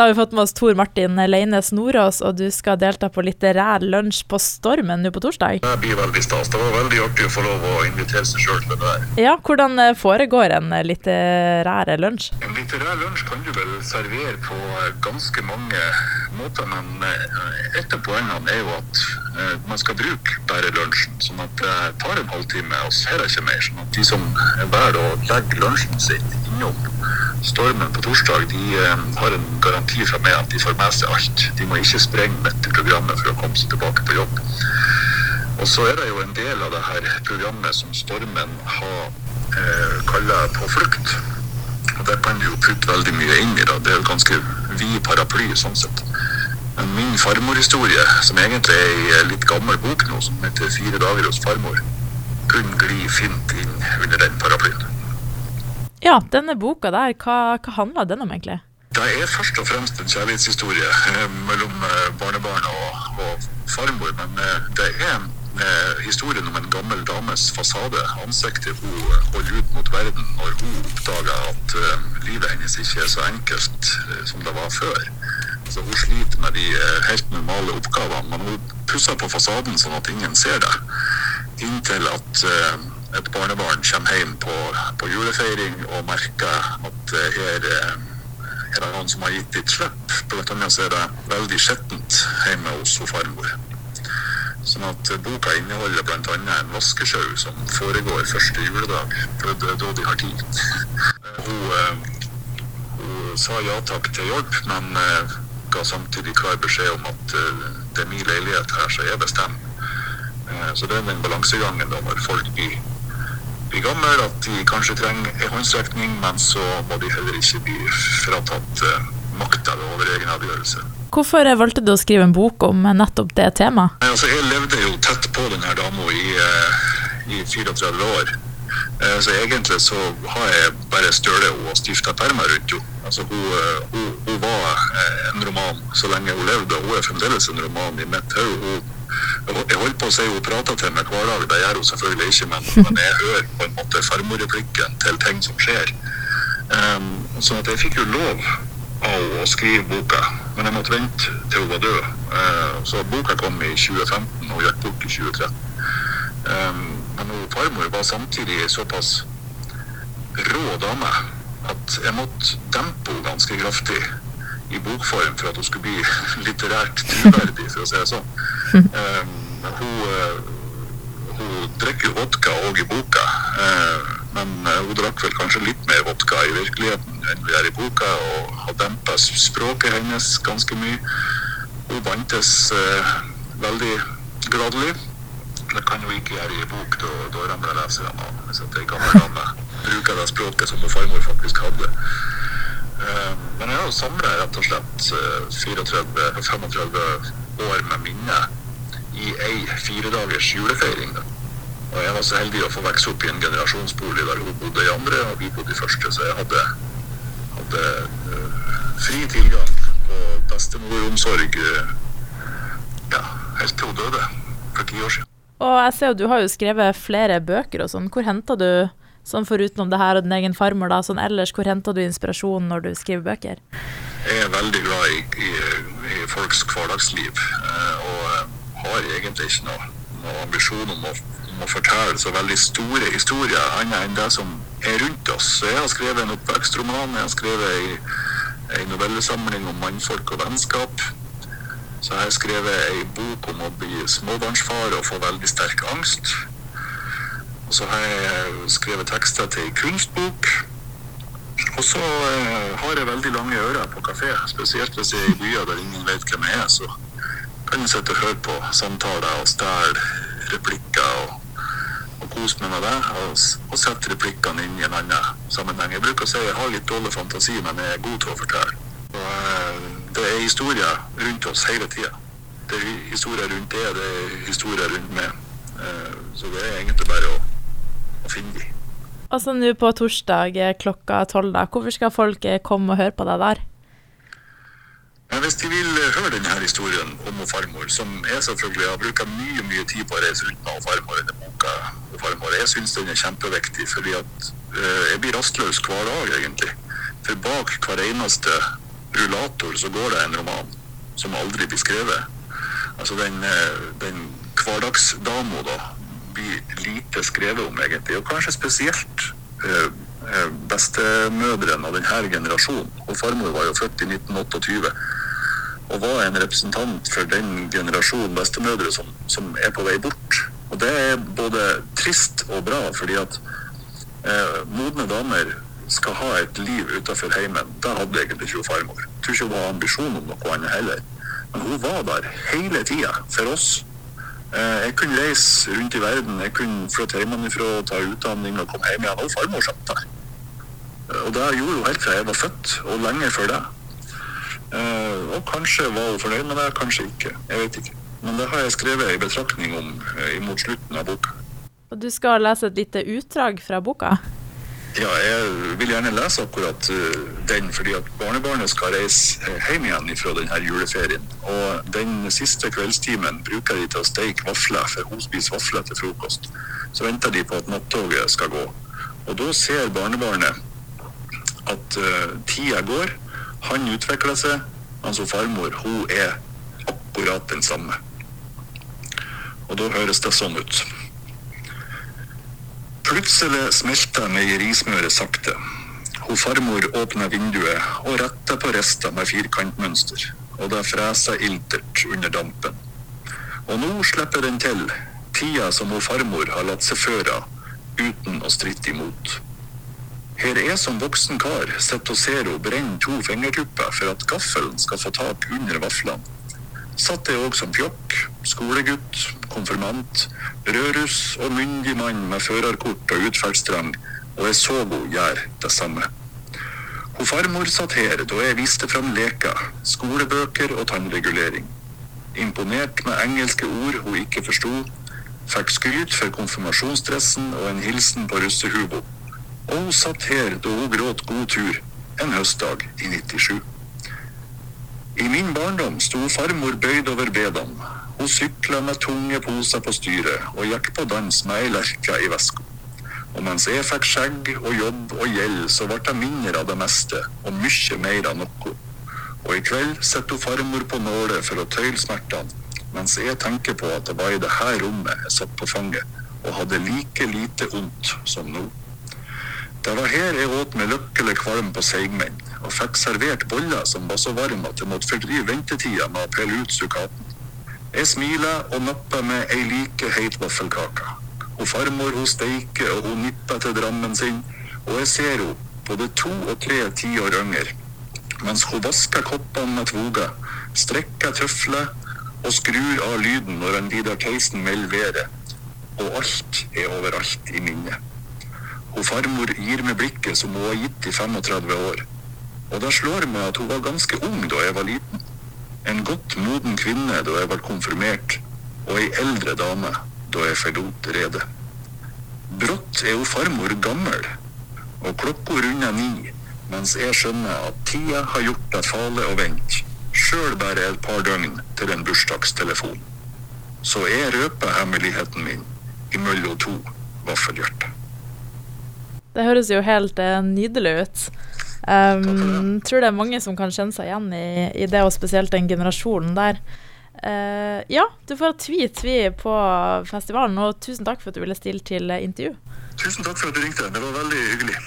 Da har vi fått med oss Tor Martin Leines Nordås, og du skal delta på litterær lunsj på Stormen nå på torsdag. Det blir veldig stas. Det var veldig artig å få lov å invitere seg sjøl til det der. Ja, hvordan eh, foregår en eh, litterær lunsj? En litterær lunsj kan du vel servere på eh, ganske mange måter, men et av poengene er jo at man skal bruke bare lunsjen. Sånn at det tar en halvtime, og så er det ikke mer. Sånn at de som velger å legge lunsjen sin innom Stormen på torsdag, de eh, har en garanti fra meg at de får med seg alt. De må ikke sprenge i programmet for å komme seg tilbake på jobb. Og så er det jo en del av det her programmet som Stormen har eh, kaller På flukt. Og der kan du jo putte veldig mye inn i det. Det er jo ganske vid paraply sånn sett. Min farmorhistorie, som egentlig er i en litt gammel bok nå, som heter 'Fire dager hos farmor', kunne gli fint inn under den paraplyen. Ja, denne boka der, hva, hva handler den om egentlig? Det er først og fremst en kjærlighetshistorie eh, mellom eh, barnebarn og, og farmor, men eh, det er eh, historien om en gammel dames fasade. Ansiktet hun holder ut mot verden når hun oppdager at livet hennes ikke er så enkelt som det var før. Altså, hun sliter med de eh, helt normale oppgavene, men hun pusser på fasaden sånn at ingen ser det. Inntil at eh, et barnebarn kommer hjem på, på julefeiring og merker at eh, er det noen som har gitt litt slipp. Blant annet så er det veldig skjettent hjemme hos farmor. Sånn at boka inneholder bl.a. en vaskesjau som foregår første juledag, for det er da de har tid. Hun, hun sa ja takk til hjelp, men ga samtidig klar beskjed om at eh, det er min leilighet her, så jeg bestemmer. Eh, Så det er den balansegangen da når folk blir, blir gamle, at de kanskje trenger en håndsrekning, men så må de heller ikke bli fratatt uh, makta over egen avgjørelse. Hvorfor eh, valgte du å skrive en bok om eh, nettopp det temaet? Altså, jeg levde jo tett på denne dama i, eh, i 34 år. Eh, Så egentlig så har jeg bare støle og stifta permer rundt henne. Altså, hun, eh, hun, hun var eh, en roman så lenge hun levde, og hun er fremdeles en roman i mitt hode. Jeg holdt på å si hun prater til meg hver dag, det gjør hun selvfølgelig ikke, men, men jeg hører på en måte farmorreplikken til ting som skjer. Um, sånn at jeg fikk jo lov av å skrive boka, men jeg måtte vente til hun var død. Uh, så boka kom i 2015, og hun gikk bort i 2013. Um, men hun farmor var samtidig såpass rå dame at jeg måtte dempe henne ganske kraftig i bokform for at hun skulle bli litterært troverdig, for å si det sånn. Um, hun, eh, hun drikker vodka òg i boka, uh, men eh, hun drakk vel kanskje litt mer vodka i virkeligheten enn vi gjør i boka, og har dempa språket hennes ganske mye. Hun vantes uh, veldig gladelig. Det kan jo ikke gjøre i bok, da, da ramler leserne av. Hvis at ei gammel dame bruker det språket som farmor faktisk hadde. Uh, Men jeg har samla rett og slett eh, 34-35 år med minner i ei firedagers julefeiring. Da. Og jeg var så heldig å få vokse opp i en generasjonsbolig der hun bodde i andre, og vi bodde i første, så jeg hadde, hadde uh, fri tilgang på bestemoromsorg uh, ja, helt til hun døde for ti år siden. Og jeg ser jo du har jo skrevet flere bøker og sånn. Hvor henter du, sånn forutenom det her og din egen farmor, da, sånn ellers, hvor henter du inspirasjon når du skriver bøker? Jeg er veldig glad i, i, i folks hverdagsliv, eh, og eh, har egentlig ikke noe, noe ambisjon om å, om å fortelle så veldig store historier, annet enn det som er rundt oss. Jeg har skrevet en oppvekstroman, jeg har skrevet ei, novellesamling om mannfolk og vennskap. Så jeg har skrevet ei bok om å bli småbarnsfar og få veldig sterk angst. Og så har jeg skrevet tekster til ei kunstbok. Og så eh, har jeg veldig lange ører på kafé, spesielt hvis jeg er i byer der ingen vet hvem jeg er. Så kan jeg sitte og høre på samtaler og stjele replikker og, og kose meg med det. Og, og sette replikkene inn i en annen sammenheng. Jeg bruker å si jeg har litt dårlig fantasi, men jeg er god til å fortelle. Og, eh, det er historier rundt oss hele tida. Det er historier rundt det, det er historier rundt meg. Eh, så det er egentlig bare å, å finne de. Altså nå på torsdag klokka tolv, da. Hvorfor skal folk eh, komme og høre på deg der? Men hvis de vil eh, høre denne historien om og farmor, som jeg selvfølgelig har brukt mye mye tid på å reise rundt med og farmor, denne boka og farmor, jeg syns den er kjempeviktig, fordi at jeg blir rastløs hver dag, egentlig. For bak hver eneste rullator, så går det en roman som aldri blir skrevet. Altså den, eh, den hverdagsdama da blir lite skrevet om, egentlig. Og kanskje spesielt eh, eh bestemødrene av denne generasjonen. Og farmor var jo født i 1928 og var en representant for den generasjonen bestemødre som, som er på vei bort. Og det er både trist og bra, fordi at eh, modne damer skal ha et liv utenfor heimen. Det hadde egentlig ikke farmor. Jeg tror ikke hun hadde ambisjon om noe annet heller. Men hun var der hele tida for oss. Eh, jeg kunne reise rundt i verden, jeg kunne flytte hjemmefra ta utdanning og komme hjem igjen. Og farmor satt der. Eh, og det gjorde hun helt fra jeg var født, og lenge før det. Eh, og kanskje var hun fornøyd med det, kanskje ikke. Jeg vet ikke. Men det har jeg skrevet en betraktning om mot slutten av boka. Og du skal lese et lite utdrag fra boka? Ja, jeg vil gjerne lese akkurat uh, den, fordi at barnebarnet skal reise eh, hjem igjen fra denne juleferien. Og den siste kveldstimen bruker de til å steike vafler, for hun spiser vafler til frokost. Så venter de på at nattoget skal gå. Og da ser barnebarnet at uh, tida går, han utvikler seg, altså farmor, hun er akkurat den samme. Og da høres det sånn ut. Plutselig smelta meierismøret sakte. Hun farmor åpna vinduet og retta på resta med firkantmønster, og det fresa iltert under dampen. Og nå slipper den til, tida som hun farmor har latt seg føre uten å stritte imot. Her er som voksen kar sitter og ser hun brenne to fingertupper for at gaffelen skal få tak under vaflene satt jeg òg som fjokk, skolegutt, konfirmant, rødruss og myndig mann med førerkort og utferdsdrang, og jeg så henne gjøre det samme. Hun farmor satt her da jeg viste fram leker, skolebøker og tannregulering. Imponert med engelske ord hun ikke forsto, fikk skryt for konfirmasjonsdressen og en hilsen på russehubo. Og hun satt her da hun gråt god tur en høstdag i 97. I min barndom sto farmor bøyd over bedene. Hun sykla med tunge poser på styret og gikk på dans med ei lerke i veska. Og mens jeg fikk skjegg og jobb og gjeld, så ble det mindre av det meste, og mye mer av noe. Og i kveld sitter farmor på nålet for å tøyle smertene, mens jeg tenker på at det var i dette rommet jeg satt på fanget og hadde like lite vondt som nå. Det var her jeg åt med lykkelig kvalm på seigmenn, og fikk servert boller som var så varme at jeg måtte fordrive ventetida med å pelle ut sukkaten. Jeg smiler og napper med ei like heit vaffelkake. Og farmor hun steiker og hun nipper til drammen sin, og jeg ser henne, både to og tre tiår yngre, mens hun vasker koppene med tvoga, strekker tøfler og skrur av lyden når en Vidar Theisen melder været, og alt er overalt i minnet. Og farmor gir meg blikket som hun har gitt i 35 år. Og da slår meg at hun var ganske ung da jeg var liten. En godt moden kvinne da jeg ble konfirmert, og ei eldre dame da jeg forlot redet. Brått er hun farmor gammel, og klokka runder ni, mens jeg skjønner at tida har gjort det fale å vente, sjøl bare et par døgn til en bursdagstelefon. Så jeg røper hemmeligheten min imellom to vaffelhjerter. Det høres jo helt uh, nydelig ut. Um, tror det er mange som kan kjenne seg igjen i, i det, og spesielt den generasjonen der. Uh, ja, du får tvi-tvi på festivalen, og tusen takk for at du ville stille til intervju. Tusen takk for at du ringte. Det var veldig hyggelig.